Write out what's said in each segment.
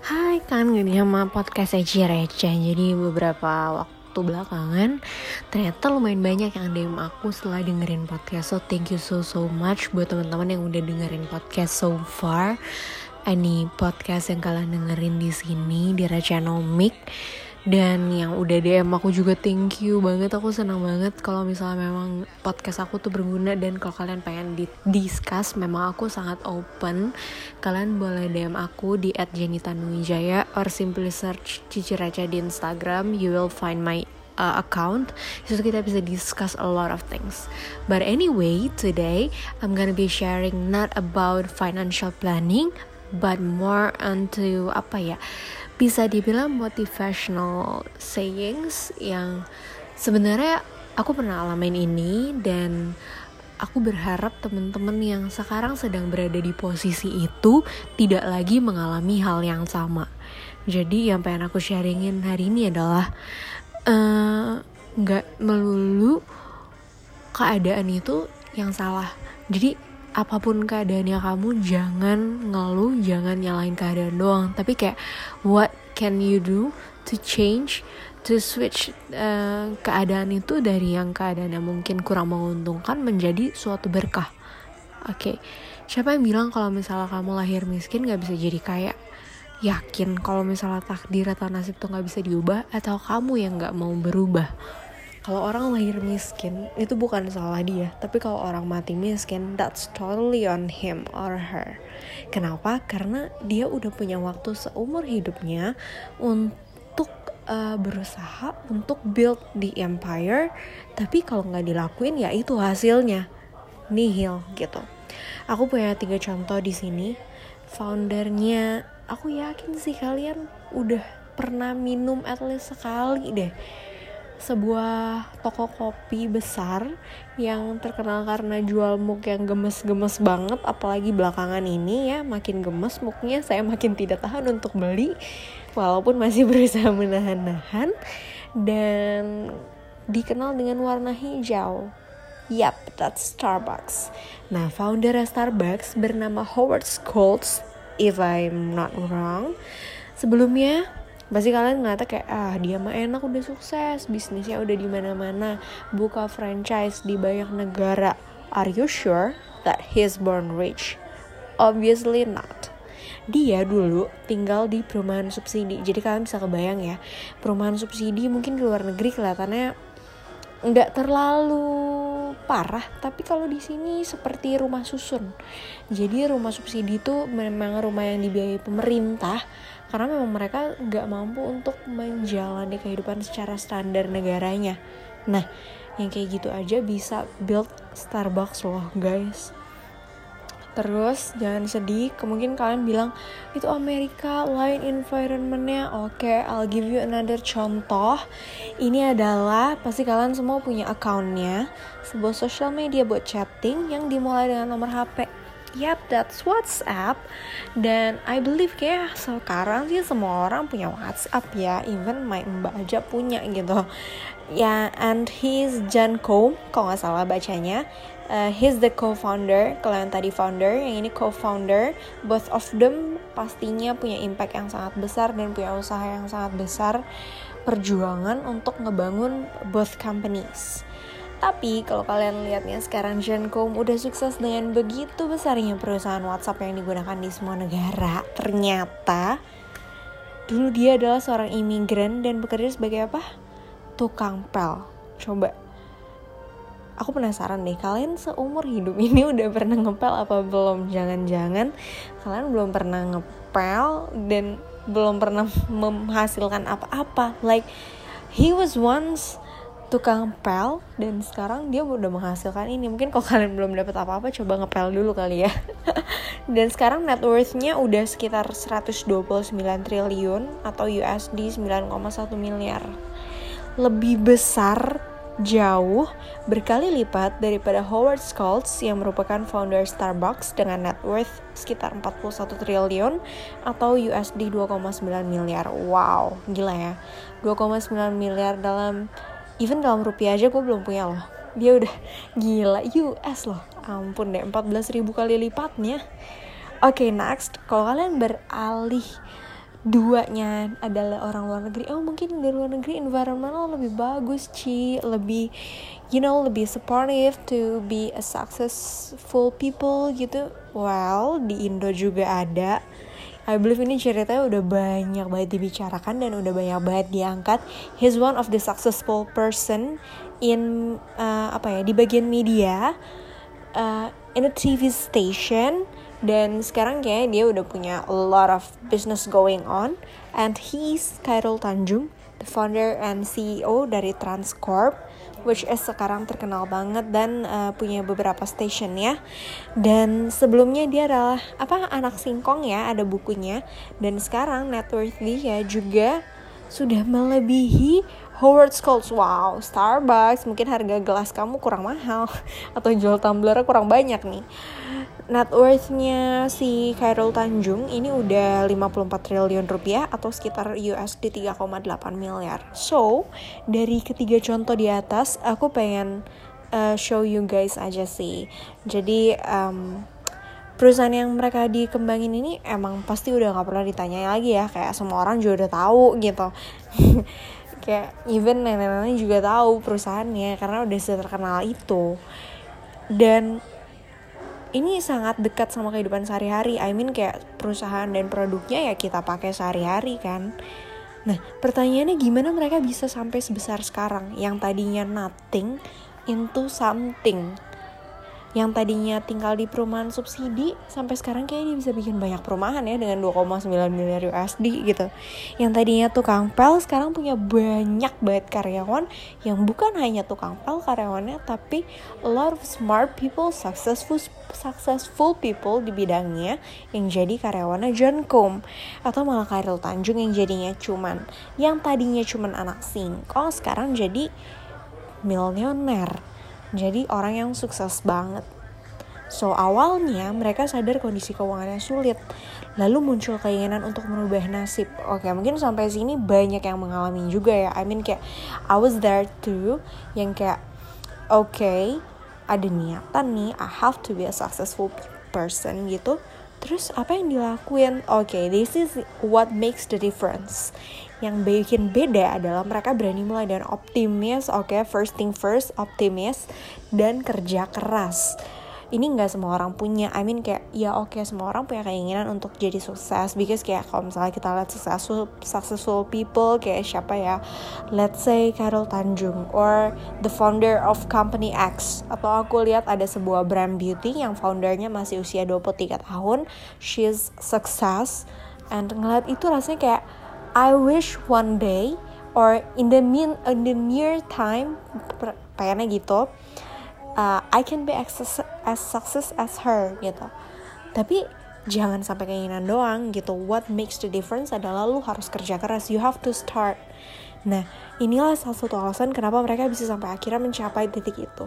Hai kan gini sama podcast Eci Receh. Jadi beberapa waktu belakangan Ternyata lumayan banyak yang DM aku setelah dengerin podcast. So thank you so so much buat teman-teman yang udah dengerin podcast so far. Ini podcast yang kalian dengerin di sini di Recanomic dan yang udah DM aku juga thank you banget. Aku senang banget kalau misalnya memang podcast aku tuh berguna dan kalau kalian pengen di discuss memang aku sangat open. Kalian boleh DM aku di @jenitanuwijaya or simply search Cici Raja di Instagram. You will find my uh, account. So kita bisa discuss a lot of things. But anyway today I'm gonna be sharing not about financial planning but more onto apa ya bisa dibilang motivational sayings yang sebenarnya aku pernah alamin ini dan aku berharap teman-teman yang sekarang sedang berada di posisi itu tidak lagi mengalami hal yang sama. Jadi yang pengen aku sharingin hari ini adalah eh, nggak uh, melulu keadaan itu yang salah. Jadi apa pun keadaannya kamu jangan ngeluh jangan nyalain keadaan doang. Tapi kayak what can you do to change to switch uh, keadaan itu dari yang keadaan yang mungkin kurang menguntungkan menjadi suatu berkah. Oke okay. siapa yang bilang kalau misalnya kamu lahir miskin gak bisa jadi kaya? Yakin kalau misalnya takdir atau nasib tuh gak bisa diubah? Atau kamu yang gak mau berubah kalau orang lahir miskin itu bukan salah dia. Tapi kalau orang mati miskin that's totally on him or her. Kenapa? Karena dia udah punya waktu seumur hidupnya untuk uh, berusaha untuk build the empire. Tapi kalau nggak dilakuin ya itu hasilnya. Nihil gitu. Aku punya tiga contoh di sini. Foundernya aku yakin sih kalian udah pernah minum at least sekali deh sebuah toko kopi besar yang terkenal karena jual mug yang gemes-gemes banget apalagi belakangan ini ya makin gemes muknya saya makin tidak tahan untuk beli walaupun masih berusaha menahan-nahan dan dikenal dengan warna hijau Yap, that's Starbucks. Nah, founder Starbucks bernama Howard Schultz, if I'm not wrong. Sebelumnya pasti kalian ngata kayak ah dia mah enak udah sukses bisnisnya udah di mana mana buka franchise di banyak negara. Are you sure that he's born rich? Obviously not. Dia dulu tinggal di perumahan subsidi. Jadi kalian bisa kebayang ya perumahan subsidi mungkin di luar negeri kelihatannya nggak terlalu parah tapi kalau di sini seperti rumah susun. Jadi rumah subsidi itu memang rumah yang dibiayai pemerintah karena memang mereka nggak mampu untuk menjalani kehidupan secara standar negaranya. Nah yang kayak gitu aja bisa build Starbucks loh guys Terus jangan sedih, kemungkinan kalian bilang itu Amerika lain environmentnya. Oke, okay, I'll give you another contoh. Ini adalah pasti kalian semua punya accountnya, sebuah social media buat chatting yang dimulai dengan nomor HP Yap, that's WhatsApp. Dan I believe kayak sekarang sih semua orang punya WhatsApp ya. Even my mbak aja punya gitu. Ya, yeah, and he's John Co, kalau nggak salah bacanya. Uh, he's the co-founder, kalau yang tadi founder, yang ini co-founder. Both of them pastinya punya impact yang sangat besar dan punya usaha yang sangat besar. Perjuangan untuk ngebangun both companies tapi kalau kalian lihatnya sekarang Gencom udah sukses dengan begitu besarnya perusahaan WhatsApp yang digunakan di semua negara. Ternyata dulu dia adalah seorang imigran dan bekerja sebagai apa? Tukang pel. Coba. Aku penasaran deh, kalian seumur hidup ini udah pernah ngepel apa belum? Jangan-jangan kalian belum pernah ngepel dan belum pernah menghasilkan apa-apa. Like he was once tukang pel dan sekarang dia udah menghasilkan ini mungkin kalau kalian belum dapat apa-apa coba ngepel dulu kali ya dan sekarang net worthnya udah sekitar 129 triliun atau USD 9,1 miliar lebih besar jauh berkali lipat daripada Howard Schultz yang merupakan founder Starbucks dengan net worth sekitar 41 triliun atau USD 2,9 miliar. Wow, gila ya. 2,9 miliar dalam even dalam rupiah aja gue belum punya loh dia udah gila US loh ampun deh 14 ribu kali lipatnya oke okay, next kalau kalian beralih duanya adalah orang luar negeri. Oh mungkin di luar negeri environmental lebih bagus Ci. Lebih you know lebih supportive to be a successful people gitu. Well di Indo juga ada. I believe ini ceritanya udah banyak banget dibicarakan dan udah banyak banget diangkat. He's one of the successful person in uh, apa ya di bagian media uh, in a TV station dan sekarang kayaknya dia udah punya a lot of business going on. And he's Khairul Tanjung the founder and CEO dari Transcorp which is sekarang terkenal banget dan uh, punya beberapa station ya. Dan sebelumnya dia adalah apa anak singkong ya ada bukunya. Dan sekarang net worth dia juga sudah melebihi Howard Schultz, wow, Starbucks, mungkin harga gelas kamu kurang mahal. Atau jual tumbler kurang banyak nih. Net worth-nya si Khairul Tanjung ini udah 54 triliun rupiah atau sekitar USD 3,8 miliar. So, dari ketiga contoh di atas, aku pengen uh, show you guys aja sih. Jadi, um, perusahaan yang mereka dikembangin ini emang pasti udah gak pernah ditanya lagi ya kayak semua orang juga udah tahu gitu kayak even nenek-nenek juga tahu perusahaannya karena udah terkenal itu dan ini sangat dekat sama kehidupan sehari-hari. I mean kayak perusahaan dan produknya ya kita pakai sehari-hari kan? Nah pertanyaannya gimana mereka bisa sampai sebesar sekarang? Yang tadinya nothing into something yang tadinya tinggal di perumahan subsidi sampai sekarang kayaknya dia bisa bikin banyak perumahan ya dengan 2,9 miliar USD gitu. Yang tadinya tukang pel sekarang punya banyak banget karyawan yang bukan hanya tukang pel karyawannya tapi a lot of smart people, successful successful people di bidangnya yang jadi karyawannya John Com atau malah Khairul Tanjung yang jadinya cuman yang tadinya cuman anak singkong sekarang jadi milioner jadi orang yang sukses banget. So awalnya mereka sadar kondisi keuangannya sulit, lalu muncul keinginan untuk merubah nasib. Oke mungkin sampai sini banyak yang mengalami juga ya. I mean kayak I was there too, yang kayak oke okay, ada niatan nih, I have to be a successful person gitu. Terus apa yang dilakuin? Oke, okay, this is what makes the difference yang bikin beda adalah mereka berani mulai dan optimis oke okay, first thing first optimis dan kerja keras ini nggak semua orang punya. I mean kayak ya oke okay, semua orang punya keinginan untuk jadi sukses. Because kayak kalau misalnya kita lihat successful successful people kayak siapa ya? Let's say Carol Tanjung or the founder of company X. Atau aku lihat ada sebuah brand beauty yang foundernya masih usia 23 tahun. She's success. And ngeliat itu rasanya kayak I wish one day or in the mean in the near time pengennya gitu uh, I can be as success as her gitu. Tapi jangan sampai keinginan doang gitu. What makes the difference adalah lu harus kerja keras. You have to start. Nah inilah salah satu alasan kenapa mereka bisa sampai akhirnya mencapai titik itu.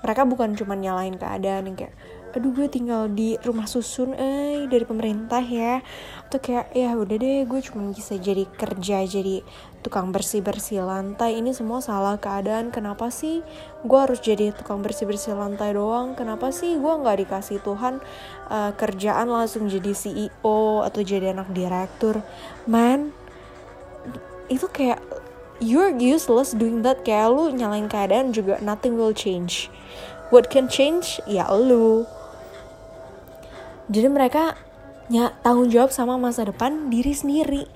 Mereka bukan cuma nyalain keadaan yang kayak aduh gue tinggal di rumah susun eh dari pemerintah ya. Atau kayak ya udah deh gue cuma bisa jadi kerja jadi tukang bersih bersih lantai. Ini semua salah keadaan. Kenapa sih gue harus jadi tukang bersih bersih lantai doang? Kenapa sih gue nggak dikasih Tuhan uh, kerjaan langsung jadi CEO atau jadi anak direktur? Man itu kayak you're useless doing that. Kayak lu nyalain keadaan juga nothing will change. What can change? Ya lu jadi mereka ya tanggung jawab sama masa depan diri sendiri.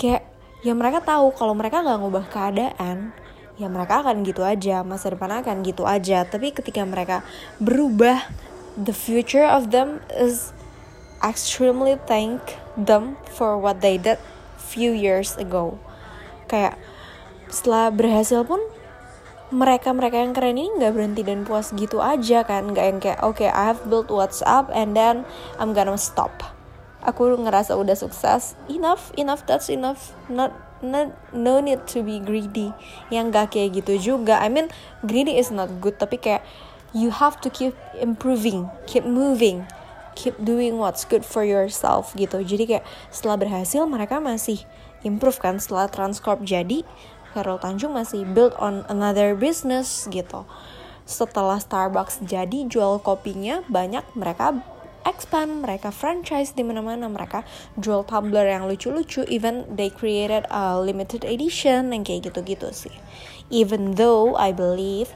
Kayak ya mereka tahu kalau mereka nggak ngubah keadaan ya mereka akan gitu aja masa depan akan gitu aja. Tapi ketika mereka berubah the future of them is extremely thank them for what they did few years ago. Kayak setelah berhasil pun mereka-mereka yang keren ini nggak berhenti dan puas gitu aja kan. Nggak yang kayak oke okay, I have built WhatsApp and then I'm gonna stop. Aku ngerasa udah sukses. Enough enough that's enough. Not not no need to be greedy. Yang gak kayak gitu juga. I mean greedy is not good tapi kayak you have to keep improving keep moving keep doing what's good for yourself gitu. Jadi kayak setelah berhasil mereka masih improve kan. Setelah Transcorp jadi Carol Tanjung masih build on another business gitu. Setelah Starbucks jadi jual kopinya banyak mereka expand mereka franchise di mana-mana mereka jual tumbler yang lucu-lucu even they created a limited edition yang kayak gitu-gitu sih even though I believe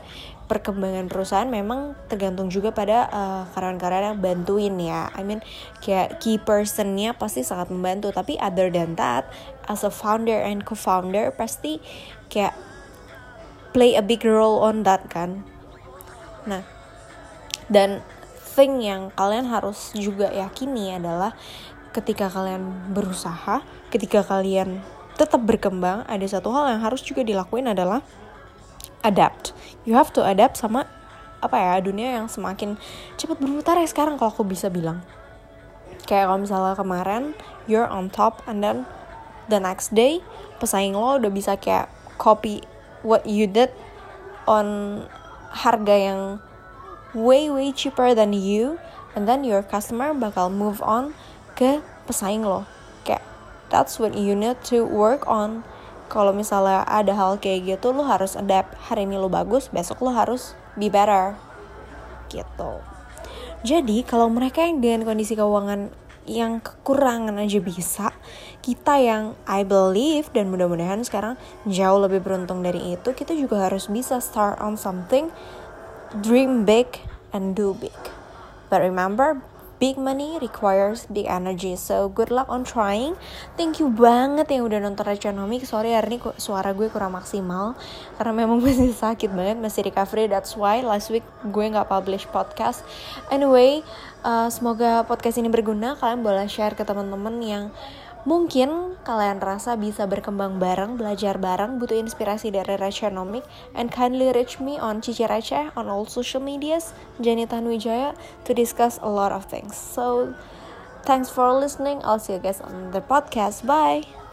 perkembangan perusahaan memang tergantung juga pada uh, karyawan-karyawan yang bantuin ya. I mean kayak key personnya pasti sangat membantu. Tapi other than that, as a founder and co-founder pasti kayak play a big role on that kan. Nah, dan thing yang kalian harus juga yakini adalah ketika kalian berusaha, ketika kalian tetap berkembang, ada satu hal yang harus juga dilakuin adalah adapt. You have to adapt sama apa ya dunia yang semakin cepat berputar ya sekarang kalau aku bisa bilang. Kayak kalau misalnya kemarin you're on top and then the next day pesaing lo udah bisa kayak copy what you did on harga yang way way cheaper than you and then your customer bakal move on ke pesaing lo. Kayak that's what you need to work on kalau misalnya ada hal kayak gitu lo harus adapt. Hari ini lo bagus besok lo harus be better. Gitu. Jadi kalau mereka yang dengan kondisi keuangan yang kekurangan aja bisa kita yang I believe dan mudah-mudahan sekarang jauh lebih beruntung dari itu kita juga harus bisa start on something dream big and do big. But remember big money requires big energy. So good luck on trying. Thank you banget yang udah nonton Reconomic sorry hari ini suara gue kurang maksimal karena memang masih sakit banget masih recovery. That's why last week gue nggak publish podcast. Anyway uh, semoga podcast ini berguna. Kalian boleh share ke teman-teman yang Mungkin kalian rasa bisa berkembang bareng, belajar bareng, butuh inspirasi dari Rechanomic, and kindly reach me on Cici Receh on all social medias, Jenny Tanwijaya, to discuss a lot of things. So, thanks for listening. I'll see you guys on the podcast. Bye!